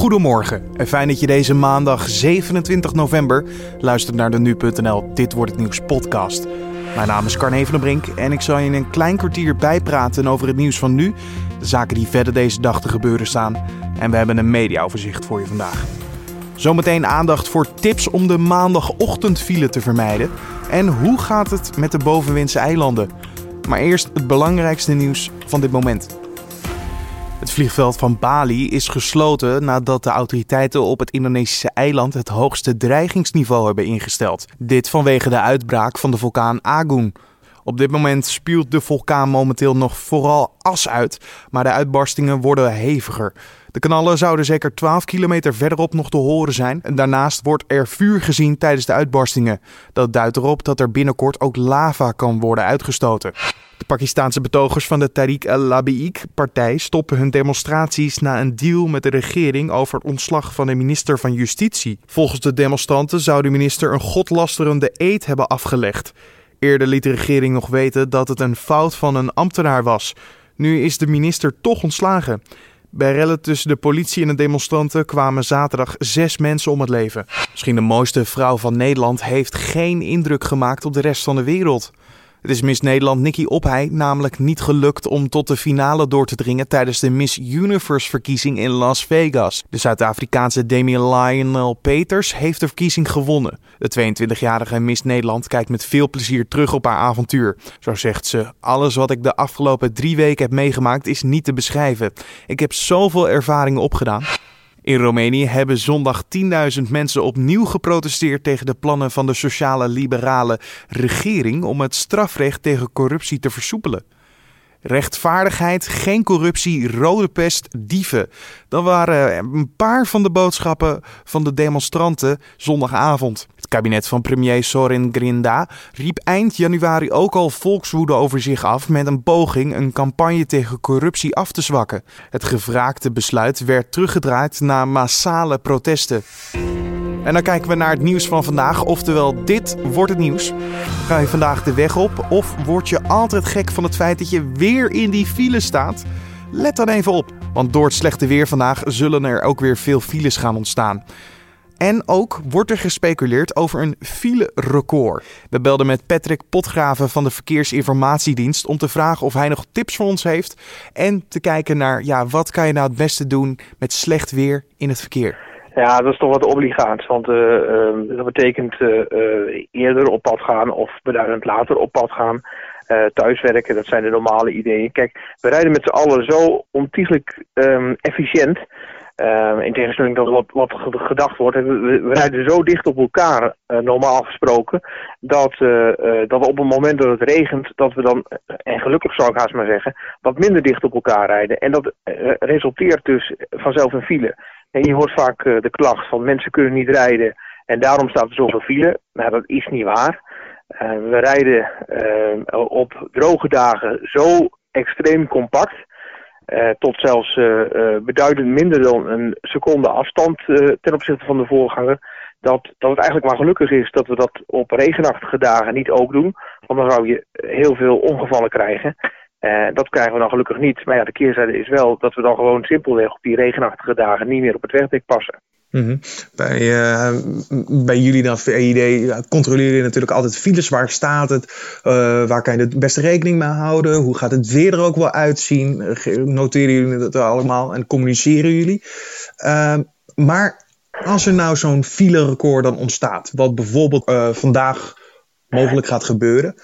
Goedemorgen en fijn dat je deze maandag 27 november luistert naar de Nu.nl Dit Wordt Het Nieuws podcast. Mijn naam is Carne van der Brink en ik zal je in een klein kwartier bijpraten over het nieuws van nu, de zaken die verder deze dag te gebeuren staan en we hebben een mediaoverzicht voor je vandaag. Zometeen aandacht voor tips om de maandagochtendfile te vermijden en hoe gaat het met de bovenwindse eilanden. Maar eerst het belangrijkste nieuws van dit moment. Het vliegveld van Bali is gesloten nadat de autoriteiten op het Indonesische eiland het hoogste dreigingsniveau hebben ingesteld. Dit vanwege de uitbraak van de vulkaan Agung. Op dit moment spuwt de vulkaan momenteel nog vooral as uit, maar de uitbarstingen worden heviger. De knallen zouden zeker 12 kilometer verderop nog te horen zijn. En daarnaast wordt er vuur gezien tijdens de uitbarstingen. Dat duidt erop dat er binnenkort ook lava kan worden uitgestoten. De Pakistanse betogers van de Tariq al-Labiq-partij stoppen hun demonstraties na een deal met de regering over het ontslag van de minister van Justitie. Volgens de demonstranten zou de minister een godlasterende eed hebben afgelegd. Eerder liet de regering nog weten dat het een fout van een ambtenaar was. Nu is de minister toch ontslagen. Bij rellen tussen de politie en de demonstranten kwamen zaterdag zes mensen om het leven. Misschien de mooiste vrouw van Nederland heeft geen indruk gemaakt op de rest van de wereld. Het is Miss Nederland Nikki Ophei namelijk niet gelukt om tot de finale door te dringen tijdens de Miss Universe verkiezing in Las Vegas. De Zuid-Afrikaanse Demi Lionel Peters heeft de verkiezing gewonnen. De 22-jarige Miss Nederland kijkt met veel plezier terug op haar avontuur. Zo zegt ze: Alles wat ik de afgelopen drie weken heb meegemaakt is niet te beschrijven. Ik heb zoveel ervaringen opgedaan. In Roemenië hebben zondag 10.000 mensen opnieuw geprotesteerd tegen de plannen van de sociale liberale regering om het strafrecht tegen corruptie te versoepelen. Rechtvaardigheid, geen corruptie, rode pest, dieven. Dat waren een paar van de boodschappen van de demonstranten zondagavond. Het kabinet van premier Sorin Grinda riep eind januari ook al volkswoede over zich af met een poging een campagne tegen corruptie af te zwakken. Het gevraagde besluit werd teruggedraaid na massale protesten. En dan kijken we naar het nieuws van vandaag. Oftewel, dit wordt het nieuws. Ga je vandaag de weg op of word je altijd gek van het feit dat je weer in die file staat? Let dan even op, want door het slechte weer vandaag zullen er ook weer veel files gaan ontstaan. En ook wordt er gespeculeerd over een file-record. We belden met Patrick Potgraven van de Verkeersinformatiedienst om te vragen of hij nog tips voor ons heeft. En te kijken naar ja, wat kan je nou het beste doen met slecht weer in het verkeer. Ja, dat is toch wat obligaat. Want uh, uh, dat betekent uh, eerder op pad gaan of beduidend later op pad gaan. thuiswerken, dat zijn de normale ideeën. Kijk, we rijden met z'n allen zo ontiegelijk um, efficiënt. Ehm, in tegenstelling tot wat, wat gedacht wordt. We, we, rijden zo dicht op elkaar, normaal gesproken. Dat, dat we op het moment dat het regent, dat we dan, en gelukkig zou ik haast maar zeggen, wat minder dicht op elkaar rijden. En dat resulteert dus vanzelf een file. En je hoort vaak uh, de klacht van mensen kunnen niet rijden en daarom staat er zoveel file. Nou, dat is niet waar. Uh, we rijden uh, op droge dagen zo extreem compact, tot zelfs beduidend minder dan een seconde afstand ten opzichte van de voorganger, dat, dat het eigenlijk maar gelukkig is dat we dat op regenachtige dagen niet ook doen, want dan zou je heel veel ongevallen krijgen. Uh, dat krijgen we dan gelukkig niet. Maar ja, de keerzijde is wel dat we dan gewoon simpelweg op die regenachtige dagen niet meer op het wegdek passen. -hmm. bij, uh, bij jullie dan VID controleer je natuurlijk altijd files. Waar staat het? Uh, waar kan je de beste rekening mee houden? Hoe gaat het weer er ook wel uitzien? Noteren jullie dat allemaal en communiceren jullie? maar als er nou zo'n file-record dan ontstaat, wat bijvoorbeeld vandaag mogelijk gaat gebeuren,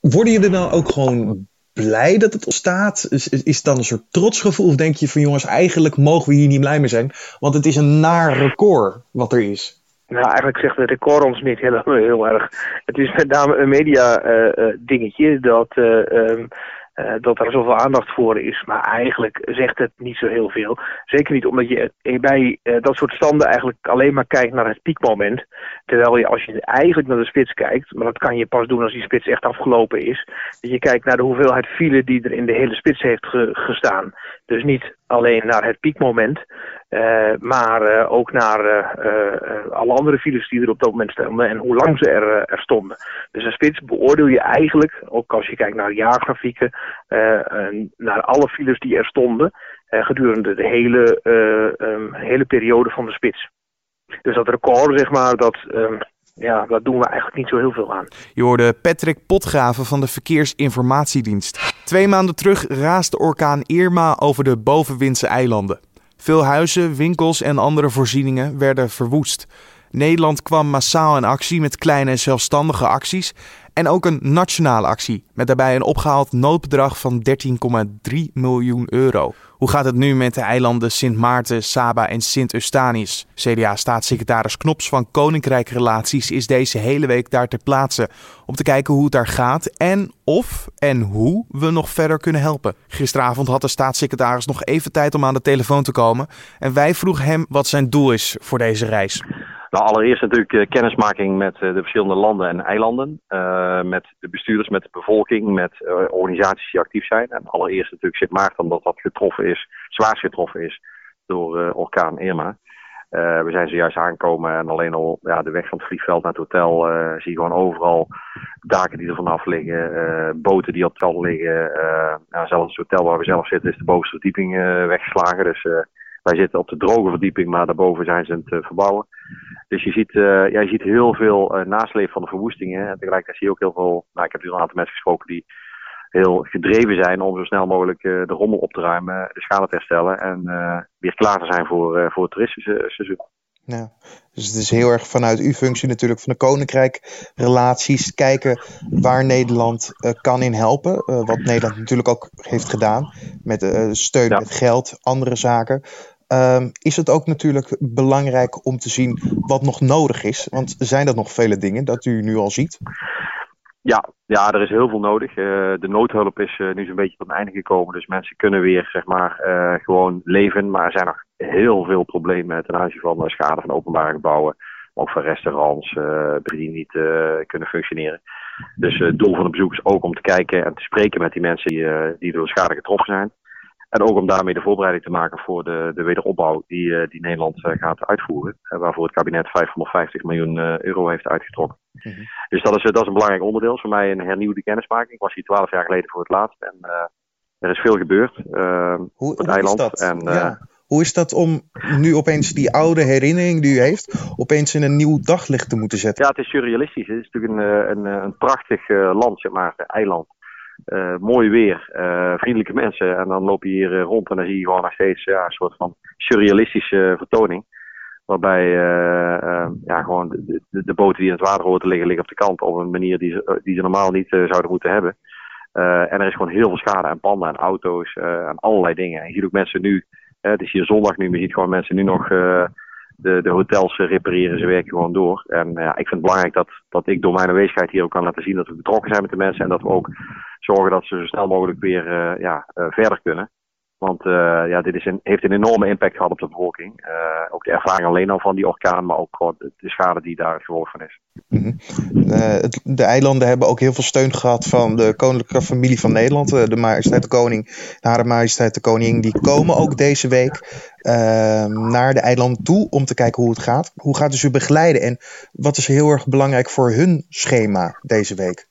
worden jullie dan ook gewoon blij dat het ontstaat? Is, is het dan een soort trotsgevoel? Of denk je van jongens, eigenlijk mogen we hier niet blij mee zijn? Want het is een naar record wat er is. Nou, eigenlijk zegt het record ons niet heel, heel erg. Het is met name een media uh, uh, dingetje dat... Uh, uh, dat er zoveel aandacht voor is. Maar eigenlijk zegt het niet zo heel veel. Zeker niet omdat je bij uh, dat soort standen eigenlijk alleen maar kijkt naar het piekmoment. Terwijl je als je eigenlijk naar de spits kijkt, maar dat kan je pas doen als die spits echt afgelopen is. Dat je kijkt naar de hoeveelheid file die er in de hele spits heeft ge gestaan. Dus niet alleen naar het piekmoment, uh, maar uh, ook naar uh, alle andere files die er op dat moment stonden en hoe lang ze er, er stonden. Dus een spits beoordeel je eigenlijk, ook als je kijkt naar jaargrafieken, naar alle files die er stonden gedurende de hele een hele periode van de spits. Dus dat record, zeg maar, dat, um, ja, dat doen we eigenlijk niet zo heel veel aan. Je hoorde Patrick Potgraven van de Verkeersinformatiedienst. Twee maanden terug raasde orkaan Irma over de bovenwindse eilanden. Veel huizen, winkels en andere voorzieningen werden verwoest. Nederland kwam massaal in actie met kleine zelfstandige acties en ook een nationale actie met daarbij een opgehaald noodbedrag van 13,3 miljoen euro. Hoe gaat het nu met de eilanden Sint Maarten, Saba en Sint Eustanius? CDA-staatssecretaris Knops van Koninkrijk Relaties is deze hele week daar ter plaatse om te kijken hoe het daar gaat en of en hoe we nog verder kunnen helpen. Gisteravond had de staatssecretaris nog even tijd om aan de telefoon te komen en wij vroegen hem wat zijn doel is voor deze reis. Nou, allereerst natuurlijk uh, kennismaking met uh, de verschillende landen en eilanden. Uh, met de bestuurders, met de bevolking, met organisaties die actief zijn. En allereerst natuurlijk Sint Maarten, omdat dat getroffen is, zwaarst getroffen is door orkaan Irma. we zijn zojuist aangekomen en alleen al ja, de weg van het vliegveld naar het hotel zie je gewoon overal daken die er vanaf liggen, boten die op het veld liggen. Ja, zelfs het hotel waar we zelf zitten is de bovenste verdieping weggeslagen. Dus wij zitten op de droge verdieping, maar daarboven zijn ze het verbouwen. Dus je ziet, uh, ja, je ziet heel veel uh, nasleep van de verwoestingen. En tegelijkertijd zie je ook heel veel, nou, ik heb hier een aantal mensen gesproken die heel gedreven zijn om zo snel mogelijk uh, de rommel op te ruimen, de schade te herstellen en weer klaar te zijn voor, voor het toeristiseizoen. Ja, dus het is heel erg vanuit uw functie natuurlijk van de Koninkrijk relaties kijken waar Nederland kan in helpen. wat Nederland natuurlijk ook heeft gedaan met steun met geld, andere zaken. Um, is het ook natuurlijk belangrijk om te zien wat nog nodig is? Want zijn dat nog vele dingen dat u nu al ziet? Ja, ja er is heel veel nodig. Uh, de noodhulp is uh, nu zo'n beetje tot een einde gekomen. Dus mensen kunnen weer zeg maar, uh, gewoon leven. Maar er zijn nog heel veel problemen ten aanzien van schade van openbare gebouwen. Maar ook van restaurants die niet kunnen functioneren. Dus het doel van het bezoek is ook om te kijken en te spreken met die mensen die, die door de schade getroffen zijn. En ook om daarmee de voorbereiding te maken voor de, de wederopbouw die, uh, die Nederland uh, gaat uitvoeren. Uh, waarvoor het kabinet 550 miljoen euro heeft uitgetrokken. Mm -hmm. Dus dat is, dat is een belangrijk onderdeel. Voor mij een hernieuwde kennismaking. Ik was hier twaalf jaar geleden voor het laatst. En er is veel gebeurd hoe, op het eiland. Is dat? En, ja. Hoe is dat om nu opeens die oude herinnering die u heeft, opeens in een nieuw daglicht te moeten zetten? Ja, het is surrealistisch. Het is natuurlijk een, een, een prachtig land, zeg maar, eiland uh, mooi weer, uh, vriendelijke mensen. En dan loop je hier uh, rond en dan zie je gewoon nog steeds een soort van surrealistische vertoning. Waarbij ja, gewoon de, de, de, boten die in het water horen te liggen, liggen op de kant op een manier die ze, die ze normaal niet zouden moeten hebben. en er is gewoon heel veel schade aan panden, aan auto's, aan allerlei dingen. En je ziet ook mensen nu, het is hier zondag nu, maar je ziet gewoon mensen nu nog de, de hotels repareren, ze werken gewoon door. En ja, ik vind het belangrijk dat, dat ik door mijn aanwezigheid hier ook kan laten zien dat we betrokken zijn met de mensen en dat we ook zorgen dat ze zo snel mogelijk weer uh, ja, uh, verder kunnen. Want uh, ja, dit is een, heeft een enorme impact gehad op de bevolking. ook de ervaring alleen al van die orkaan, maar ook gewoon de schade die daar het gevolg van is. Het, de eilanden hebben ook heel veel steun gehad van de koninklijke familie van Nederland. de majesteit de koning, hare majesteit de koning, die komen ook deze week naar de eilanden toe om te kijken hoe het gaat. Hoe gaat dus u begeleiden en wat is heel erg belangrijk voor hun schema deze week?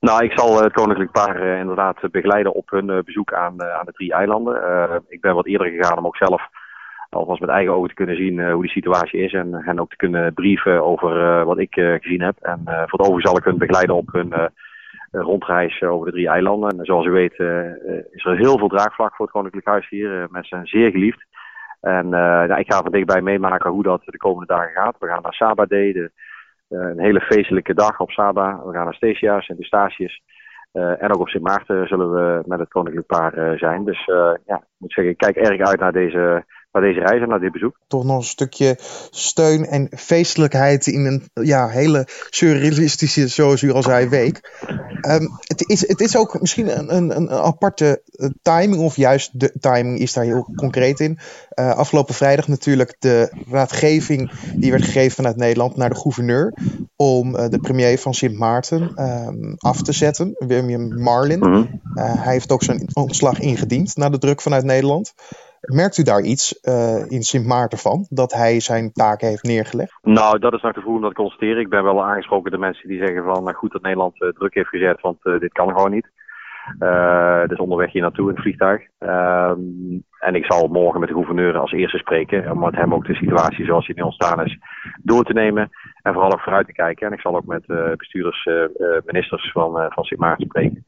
Nou, ik zal het koninklijk paar uh, inderdaad begeleiden op hun bezoek aan, aan de drie eilanden. ik ben wat eerder gegaan om ook zelf alvast met eigen ogen te kunnen zien hoe die situatie is. En hen ook te kunnen brieven over wat ik gezien heb. En voor het over zal ik hun begeleiden op hun rondreis over de drie eilanden. En zoals u weet is er heel veel draagvlak voor het koninklijk huis hier. mensen zijn zeer geliefd. En nou, ik ga van dichtbij meemaken hoe dat de komende dagen gaat. We gaan naar Sabadé, de eh, een hele feestelijke dag op Saba. We gaan naar Stasia, Sint Eustatius. Uh, en ook op Sint Maarten zullen we met het koninklijk paar uh, zijn. Dus ja, ik moet zeggen, ik kijk erg uit naar deze, deze reis en naar dit bezoek. Toch nog een stukje steun en feestelijkheid in een ja, hele surrealistische, zoals u al zei, week. Um, het, is, het is ook misschien een, een, een aparte timing, of juist de timing is daar heel concreet in. Uh, afgelopen vrijdag natuurlijk de raadgeving die werd gegeven vanuit Nederland naar de gouverneur om uh, de premier van Sint Maarten um, af te zetten, William Marlin. Mm -hmm. uh, hij heeft ook zijn ontslag ingediend na de druk vanuit Nederland. Merkt u daar iets uh, in Sint Maarten van, dat hij zijn taken heeft neergelegd? Nou, dat is nog te vroeg om dat te constateren. Ik ben wel aangesproken de mensen die zeggen van, nou goed dat Nederland uh, druk heeft gezet, want uh, dit kan gewoon niet. dus onderweg hier naartoe in het vliegtuig. Ehm, en ik zal morgen met de gouverneur als eerste spreken. Om met hem ook de situatie zoals die nu ontstaan is door te nemen. En vooral ook vooruit te kijken. En ik zal ook met bestuurders, ministers van, van Sint Maarten spreken.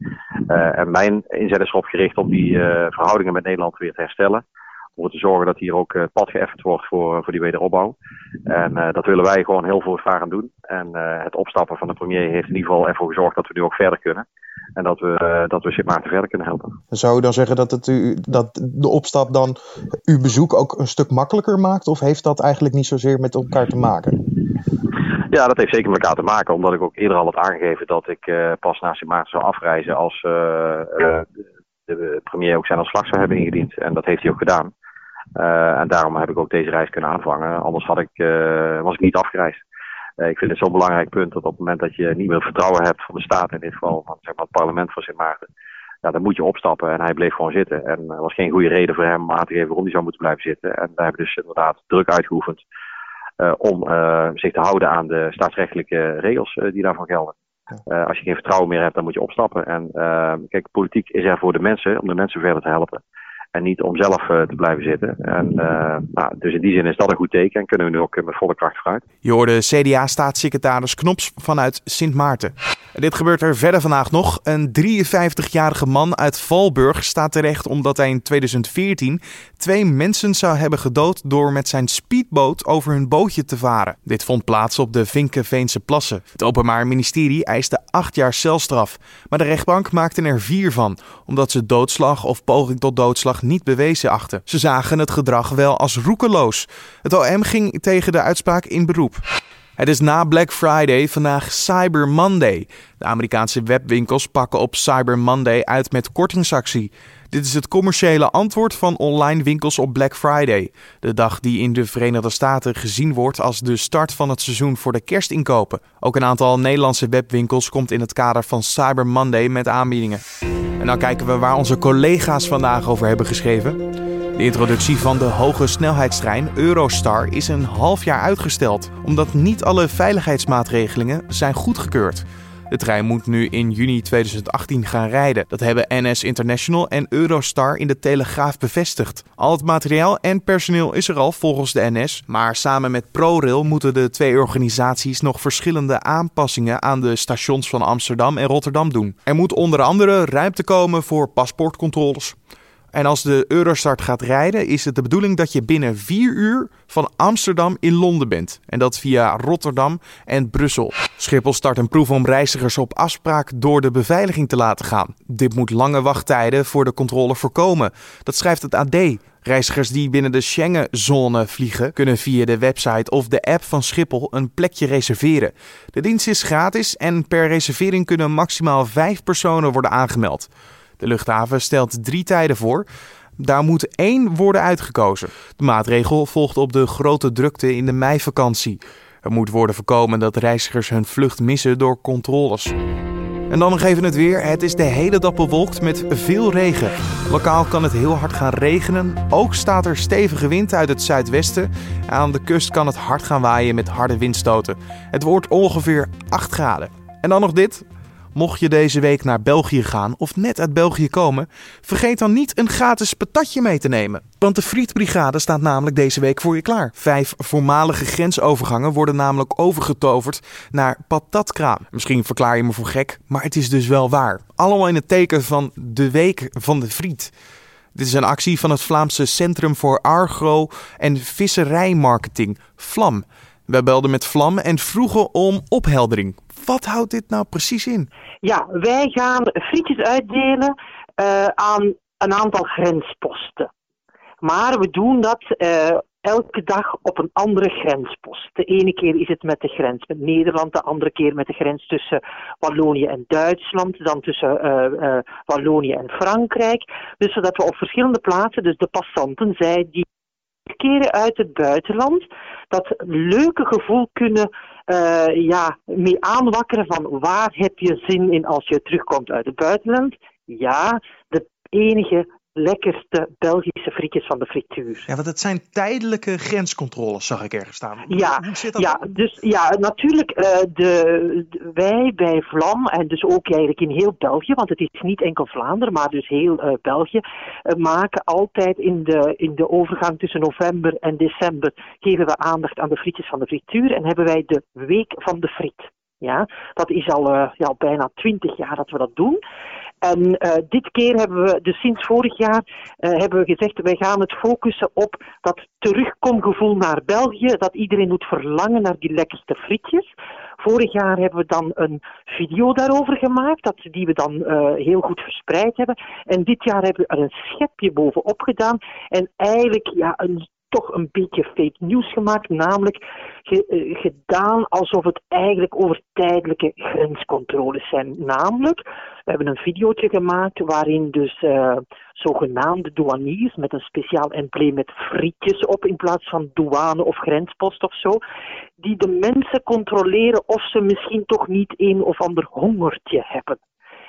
en mijn inzet is erop gericht om die verhoudingen met Nederland weer te herstellen om te zorgen dat hier ook pad geëffend wordt voor, voor die wederopbouw. En dat willen wij gewoon heel voortvarend doen. En het opstappen van de premier heeft in ieder geval ervoor gezorgd dat we nu ook verder kunnen. En dat we, dat we Sint Maarten verder kunnen helpen. Zou u dan zeggen dat, het u, dat de opstap dan uw bezoek ook een stuk makkelijker maakt? Of heeft dat eigenlijk niet zozeer met elkaar te maken? Ja, dat heeft zeker met elkaar te maken. Omdat ik ook eerder al had aangegeven dat ik pas naar Sint Maarten zou afreizen als de premier ook zijn ontslag zou hebben ingediend. En dat heeft hij ook gedaan. En daarom heb ik ook deze reis kunnen aanvangen. Anders had ik, was ik niet afgereisd. Ik vind het zo'n belangrijk punt dat op het moment dat je niet meer vertrouwen hebt van de staat, in dit geval van zeg maar, het parlement van Sint Maarten, ja, dan moet je opstappen. En hij bleef gewoon zitten. En er was geen goede reden voor hem om aan te geven waarom hij zou moeten blijven zitten. En daar hebben we dus inderdaad druk uitgeoefend om zich te houden aan de staatsrechtelijke regels die daarvan gelden. als je geen vertrouwen meer hebt, dan moet je opstappen. En kijk, politiek is er voor de mensen, om de mensen verder te helpen. En niet om zelf uh, te blijven zitten. En, nou, dus in die zin is dat een goed teken en kunnen we nu ook met volle kracht vooruit. Je hoorde CDA-staatssecretaris Knops vanuit Sint Maarten. En dit gebeurt er verder vandaag nog. Een 53-jarige man uit Valburg staat terecht omdat hij in 2014 twee mensen zou hebben gedood door met zijn speedboot over hun bootje te varen. Dit vond plaats op de Vinkenveense plassen. Het Openbaar Ministerie eiste acht jaar celstraf. Maar de rechtbank maakte er vier van, omdat ze doodslag of poging tot doodslag niet bewezen achten. Ze zagen het gedrag wel als roekeloos. Het OM ging tegen de uitspraak in beroep. Het is na Black Friday vandaag Cyber Monday. De Amerikaanse webwinkels pakken op Cyber Monday uit met kortingsactie. Dit is het commerciële antwoord van online winkels op Black Friday. De dag die in de Verenigde Staten gezien wordt als de start van het seizoen voor de kerstinkopen. Ook een aantal Nederlandse webwinkels komt in het kader van Cyber Monday met aanbiedingen. En dan kijken we waar onze collega's vandaag over hebben geschreven. De introductie van de hoge snelheidstrein Eurostar is een half jaar uitgesteld, omdat niet alle veiligheidsmaatregelingen zijn goedgekeurd. De trein moet nu in juni 2018 gaan rijden. Dat hebben NS International en Eurostar in de Telegraaf bevestigd. Al het materiaal en personeel is er al volgens de NS, maar samen met ProRail moeten de twee organisaties nog verschillende aanpassingen aan de stations van Amsterdam en Rotterdam doen. Er moet onder andere ruimte komen voor paspoortcontroles. En als de Eurostart gaat rijden, is het de bedoeling dat je binnen vier uur van Amsterdam in Londen bent. En dat via Rotterdam en Brussel. Schiphol start een proef om reizigers op afspraak door de beveiliging te laten gaan. Dit moet lange wachttijden voor de controle voorkomen. Dat schrijft het AD. Reizigers die binnen de Schengenzone vliegen, kunnen via de website of de app van Schiphol een plekje reserveren. De dienst is gratis en per reservering kunnen maximaal vijf personen worden aangemeld. De luchthaven stelt drie tijden voor. Daar moet één worden uitgekozen. De maatregel volgt op de grote drukte in de meivakantie. Er moet worden voorkomen dat reizigers hun vlucht missen door controles. En dan nog even het weer. Het is de hele dag bewolkt met veel regen. Lokaal kan het heel hard gaan regenen. Ook staat er stevige wind uit het zuidwesten. Aan de kust kan het hard gaan waaien met harde windstoten. Het wordt ongeveer 8 graden. En dan nog dit. Mocht je deze week naar België gaan of net uit België komen, vergeet dan niet een gratis patatje mee te nemen. Want de Frietbrigade staat namelijk deze week voor je klaar. Vijf voormalige grensovergangen worden namelijk overgetoverd naar patatkraam. Misschien verklaar je me voor gek, maar het is dus wel waar. Allemaal in het teken van de week van de friet. Dit is een actie van het Vlaamse Centrum voor Argo en Visserijmarketing, VLAM. We belden met Vlam en vroegen om opheldering. Wat houdt dit nou precies in? Ja, wij gaan frietjes uitdelen uh, aan een aantal grensposten. Maar we doen dat uh, elke dag op een andere grenspost. De ene keer is het met de grens met Nederland, de andere keer met de grens tussen Wallonië en Duitsland, dan tussen uh, Wallonië en Frankrijk. Dus zodat we op verschillende plaatsen, dus de passanten, zij die keren uit het buitenland, dat leuke gevoel kunnen uh, ja, mee aanwakkeren van waar heb je zin in als je terugkomt uit het buitenland. Ja, de enige lekkerste Belgische frietjes van de frituur. Ja, want het zijn tijdelijke grenscontroles, zag ik ergens staan. Ja, Hoe zit dat? ja, dus ja, natuurlijk, eh, de, de- wij bij Vlam, en dus ook eigenlijk in heel België, want het is niet enkel Vlaanderen, maar dus heel eh, België, eh, maken altijd in de, in de overgang tussen november en december, geven we aandacht aan de frietjes van de frituur en hebben wij de Week van de Friet. Ja, dat is al, ja, al bijna twintig jaar dat we dat doen. En eh, dit keer hebben we, dus sinds vorig jaar, eh, hebben we gezegd, wij gaan het focussen op dat terugkomgevoel naar België, dat iedereen moet verlangen naar die lekkerste frietjes. Vorig jaar hebben we dan een video daarover gemaakt, dat, die we dan eh, heel goed verspreid hebben. En dit jaar hebben we er een schepje bovenop gedaan en eigenlijk ja, een, toch een beetje fake news gemaakt, namelijk eh, gedaan alsof het eigenlijk over tijdelijke grenscontroles zijn. Namelijk, we hebben een videootje gemaakt waarin dus eh, zogenaamde douaniers met een speciaal embleem met frietjes op in plaats van douane of grenspost of zo, die de mensen controleren of ze misschien toch niet een of ander hongertje hebben.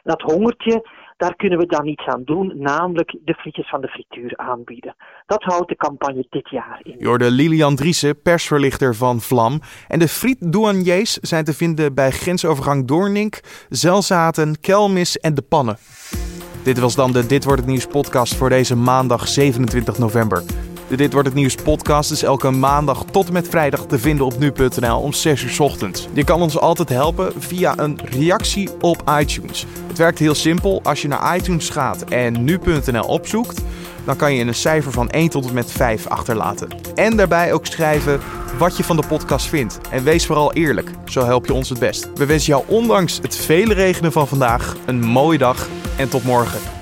En dat hongertje, daar kunnen we dan iets aan doen, namelijk de frietjes van de frituur aanbieden. Dat houdt de campagne dit jaar in. Je hoorde Lilian Driessen, persverlichter van Vlam. En de frietdouaniers zijn te vinden bij grensovergang Doornink, Zelzaten, Kelmis en De Pannen. Dit was dan de Dit Wordt Het Nieuws podcast voor deze maandag 27 november. De Dit Wordt Het Nieuws podcast is elke maandag tot en met vrijdag te vinden op nu.nl om 6 uur ochtends. Je kan ons altijd helpen via een reactie op iTunes. Het werkt heel simpel. Als je naar iTunes gaat en nu.nl opzoekt, dan kan je een cijfer van 1 tot en met 5 achterlaten. En daarbij ook schrijven wat je van de podcast vindt. En wees vooral eerlijk, zo help je ons het best. We wensen jou ondanks het vele regenen van vandaag een mooie dag en tot morgen.